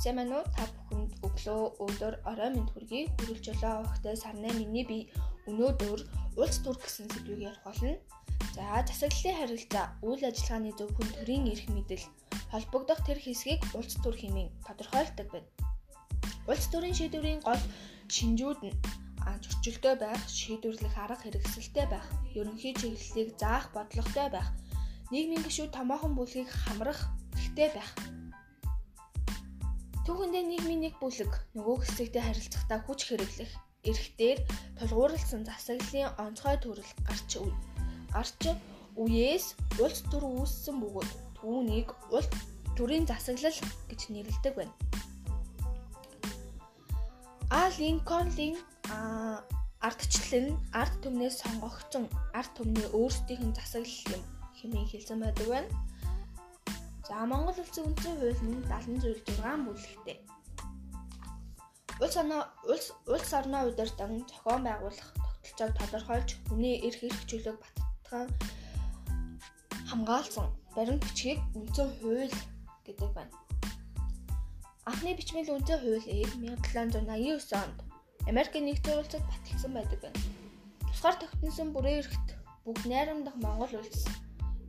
Сайн байна уу? Та бүхэнд өглөө өдөр орой минь хүргэе. Хүрэлж олоо өгтэй сарны миний би өнөөдөр улс төр гэсэн сэдвийг ярих болно. За, засаглалын харилцаа, үйл ажиллагааны зөв хүн төрийн эрх мэдэл холбогдох тэр хэсгийг улс төр хэмээн тодорхойлдог байна. Улс төрийн шийдвэрийн гол шинжүүд нь зөрчилтэй байх, шийдвэрлэх арга хэрэгсэлтэй байх, ерөнхий чиглэлийг заах бодлоготой байх, нийгмийн гишүүд томоохон бүлгийг хамрах хэрэгтэй байх Түүхэндээ нийгмийн нэг бүлэг нөгөө хэсэгтэй харилцахдаа хүч хэрэглэх эрхтээр тулгуурласан засаглалын онцгой төрөл гарч гарч үеэс улс төр үүссэн бөгөөд түүнийг улс төрийн засаглал гэж нэрлэдэг байна. А Линкольнийн ардчлал нь ард түмнээс сонгогдсон ард түмний өөрсдийнх нь засаглал юм хэмээн хэлсэн байдаг байна. За Монгол улсын үндсэн хууль нь 76 бүлэгтэй. Улс орноо улс улс орноо удирдан зохион байгуулах тогтолцоог тодорхойлж хүний эрх эрх чөлөөг баттган хамгаалсан баримт бичгийг үндсэн хууль гэдэг байна. Анхны бичмэл үндсэн хуулийг 1789 онд Америкийн нэгдсэн улсад баталсан байдаг байна. Тусгаар тогтносон бүрэн эрхт бүгд найрамдах Монгол улс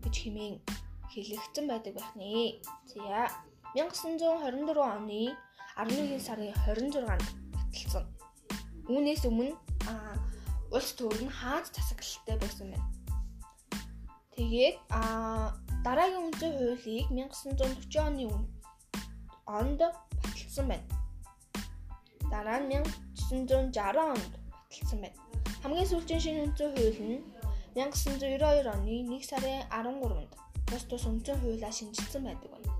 гэж хэмээн хэлэгдсэн байдаг байх нэ. За 1924 оны 11 сарын 26-нд баталсан. Үүнээс өмнө улс төр нь хаад засаглалтай байсан байна. Тэгээд а дараагийн үндэсний хуулийг 1940 оны онд баталсан байна. Дараа нь 1960 онд баталсан байна. Хамгийн сүүлийн шинэ үндэсний хууль нь 1992 оны 1 сарын 13-нд тус тус үндсэн хуулиа шинжилсэн байдаг байна.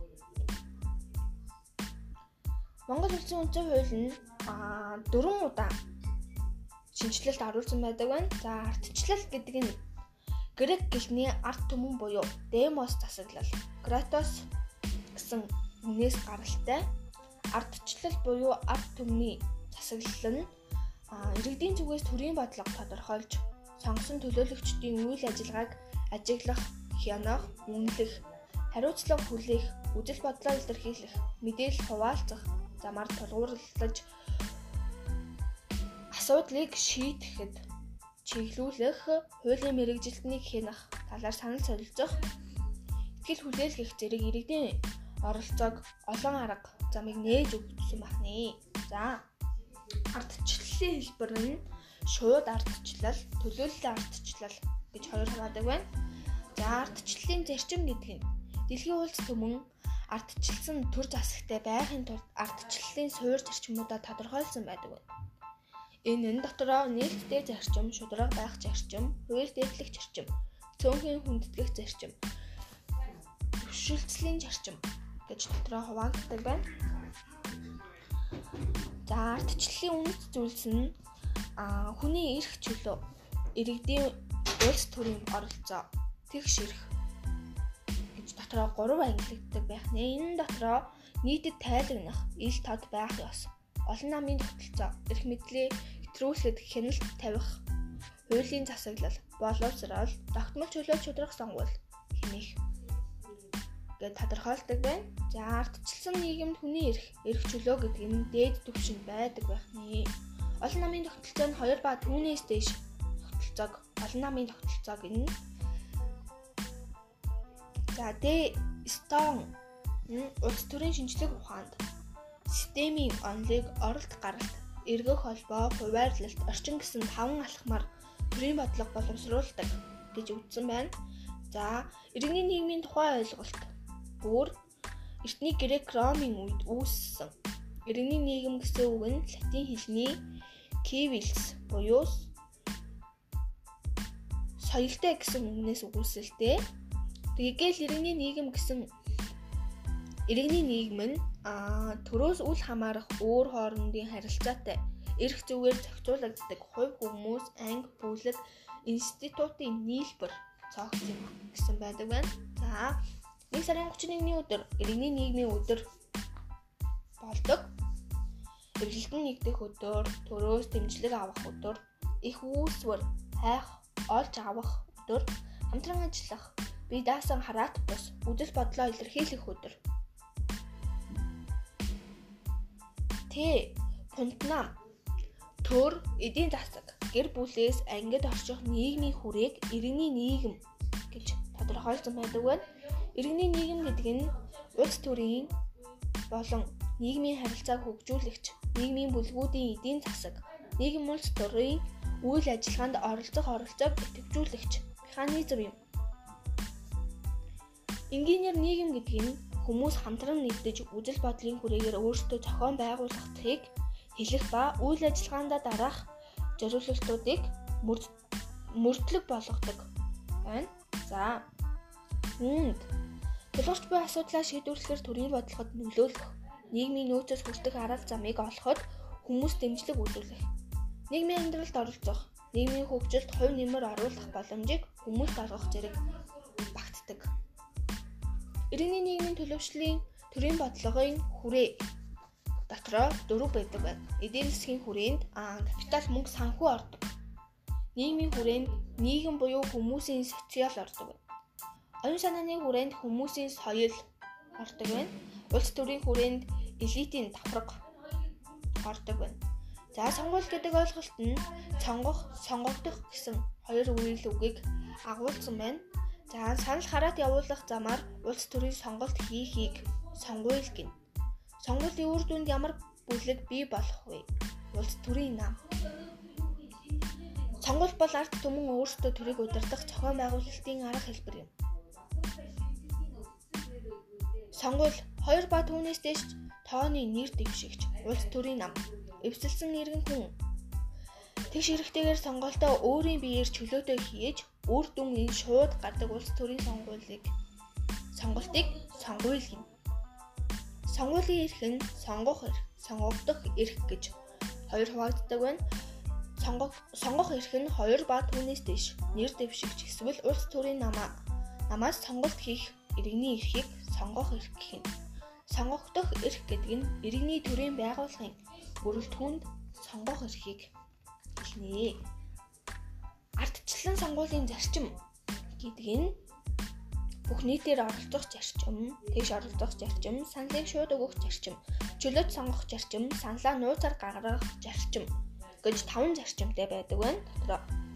Монгол улсын үндсэн хууль нь аа дөрвөн удаа шинжилэлт оруулсан байдаг байна. За ардчлал гэдэг нь грек гэлний ард түмэн буюу демос засаглал, кратос гэсэн үнээс гаралтай ардчлал буюу ард түмний засаглал нь иргэдийн зүгээс төрийн бодлого тодорхойлж сонгосон төлөөлөгчдийн үйл ажиллагааг ажиглах хянаах, үнэлэх, хариуцлага хүлээх, үжил бодлоо илэрхийлэх, мэдээлэл хуваалцах, замаар тулгуурлаж асуудлыг шийдэхэд чиглүүлэх, хуулийн мэрэгжилтнийг хянах, талаар санал солилцох, ихтгэл хүлээлгэх зэрэг иргэдийн оролцоог олон арга замыг нээж өгсөн байна. За ардчлалын хэлбэр нь шууд ардчлал, төлөөллийн ардчлал гэж хоёр хаваадаг байна. Ардчлалын зарчим гэдэг нь дэлхийн улс төмөн ардчилсан төр засагтай байхын тулд ардчлалын суур зарчмуудаа тодорхойлсон байдаг байна. Энэ нь дотроо нээлттэй зарчим, шударга байх зарчим, хууль дэвшлэх зарчим, цөөнхийн хүндэтгэх зарчим, төвшөлтслийн зарчим гэж дотроо хуваагддаг байна. За ардчлалын үнэт зүйлс нь хүний эрх чөлөө, иргэдийн улс төрийн оролцоо тэгш ирэх гэж дотроо 3 ангилагддаг байх нэ. Энэ дотроо нийтэд тайлагнах, ил тод байх ёс. Олон намын тогтолцоо, эрх мэдлээ хэтрүүлэхэд хяналт тавих, хуулийн засаглал, боловсрол, тогтмол чөлөө шудрах сонгуул хэмээх гэж тодорхойлдог байна. За ардчилсан нийгэмд хүний эрх, эрх чөлөө гэдэг нь дээд түвшинд байдаг байх нэ. Олон намын тогтолцоо нь 2 ба түүнээс дээш тогтолцоог олон намын тогтолцоог нь За Д Стон улс төрийн шинжлэх ухаанд системийн онолыг оролт гаралт, эргэх холбоо, хуваарлалт, орчин гэсэн таван алхмаар төрийн бодлого боловсруулдаг гэж үзсэн байна. За, иргэний нийгмийн тухай ойлголт бүр эртний грек ромын үед үүссэн. Иргэний нийгэм гэсэн үг нь латин хэлний civilis буюу соёлтой гэсэн үгнээс үгүйсэлтэй Тэгээл иргэний нийгэм гэсэн иргэний нийгэм нь аа төрөөс үл хамаарах өөр хоорондын харилцаатай эрх зүгээр зохицуулагддаг хувь хүмүүс анги бүлэг институтын нийлбэр цогц юм гэсэн байдаг байна. За 1 сарын 31-ний өдөр иргэний нийгмийн өдөр болдог. Эргэлтэн нэгдэх өдөр, төрөөс дэмжлэг авах өдөр, их үүсвэр хайх, олж авах өдөр, хамтран ажиллах бие даасан хараат бус үдэл бодлоо илэрхийлэх өдөр. Тэ, пунтнам. Төр, эдийн засаг, гэр бүлээс ангид орчих нийгмийн хүрээг иргэний нийгэм гэж тодорхойлсон байдаг байна. Иргэний нийгэм гэдэг нь улс төрийн болон нийгмийн харилцааг хөгжүүлэгч, нийгмийн бүлгүүдийн эдийн засаг, нийгэм улс төрийн үйл ажиллагаанд оролцох оролцоог идэвхжүүлэгч механизм юм. Инженер нийгэм гэдэг нь хүмүүс хамтран нэгдэж үжил бодлын хүрээгээр өөрсдөө зохион байгуулагдахыг хэлэх ба үйл ажиллагаанд дараах зориулалтуудыг мөрдлөг болгодог байна. За. Үнд тулгарч буй асуудлаа шийдвэрлэхээр төрийн бодлогод нөлөөлөх, нийгмийн нөөцөөс хүртэх арга замыг олоход хүмүүс дэмжлэг үзүүлэх, нийгмийн амьдралд оролцох, нийгмийн хөгжилд хувь нэмэр оруулах боломжийг хүмүүст олгох зэрэг. Иргэний нийгмийн төлөвшлийн төрийн бодлогын хүрээ дотроо дөрөв байдаг байна. Эдийн засгийн хүрээнд капитал мөнгө санхүү ордог. Нийгмийн хүрээнд нийгэм буюу хүмүүсийн социал ордог байна. Оюун санааны хүрээнд хүмүүсийн соёл ордог байна. Улс төрийн хүрээнд элитийн давхарга ордог байна. За сонгуул гэдэг ойлголт нь сонгох, сонгогдох гэсэн хоёр үйл үгийг агуулсан байна. За санал хараат явуулах замаар улс төрийн сонголт хийхийг сонгуул гин. Сонгуулийн үр дүнд ямар бүлэг бий болох вэ? Улс төрийн нам. Сонгуул бол ард түмэн өөрсдөө төрийг удирдах зохион байгуулалтын арга хэлбэр юм. Сонгуул 2 ба түүнээс дэш тооны нэр дэвшигч улс төрийн нам. Эвсэлсэн иргэн хүн Тэгш хэрэгтэйгээр сонголтоо өөрийн биеэр чөлөөтэй хийж үр дүн нь шууд гардаг улс төрийн сонгуулийг сонголтыг сонгуул гэнэ. Сонгуулийн эрх нь сонгох эрх, сонгогдох эрх гэж хоёр хуваагддаг байна. Сонгох сонгох эрх нь 2 ба түүнээс дэш нэр дэвшигч эсвэл улс төрийн намаа намаас сонголт хийх иргэний эрхийг сонгох эрх гэх юм. Сонгогдох эрх гэдэг нь иргэний төрийн байгууллагын бүрэлдэхүүнд сонгох эрхийг хэлнэ. Ардчлан сонгуулийн зарчим гэдэг нь бүх нийтээр оролцох зарчим, тэгш оролцох зарчим, саналыг шууд өгөх зарчим, чөлөөт сонгох зарчим, саналаа нууцаар гаргах зарчим гэж таван зарчимтай байдаг байна. Дотроо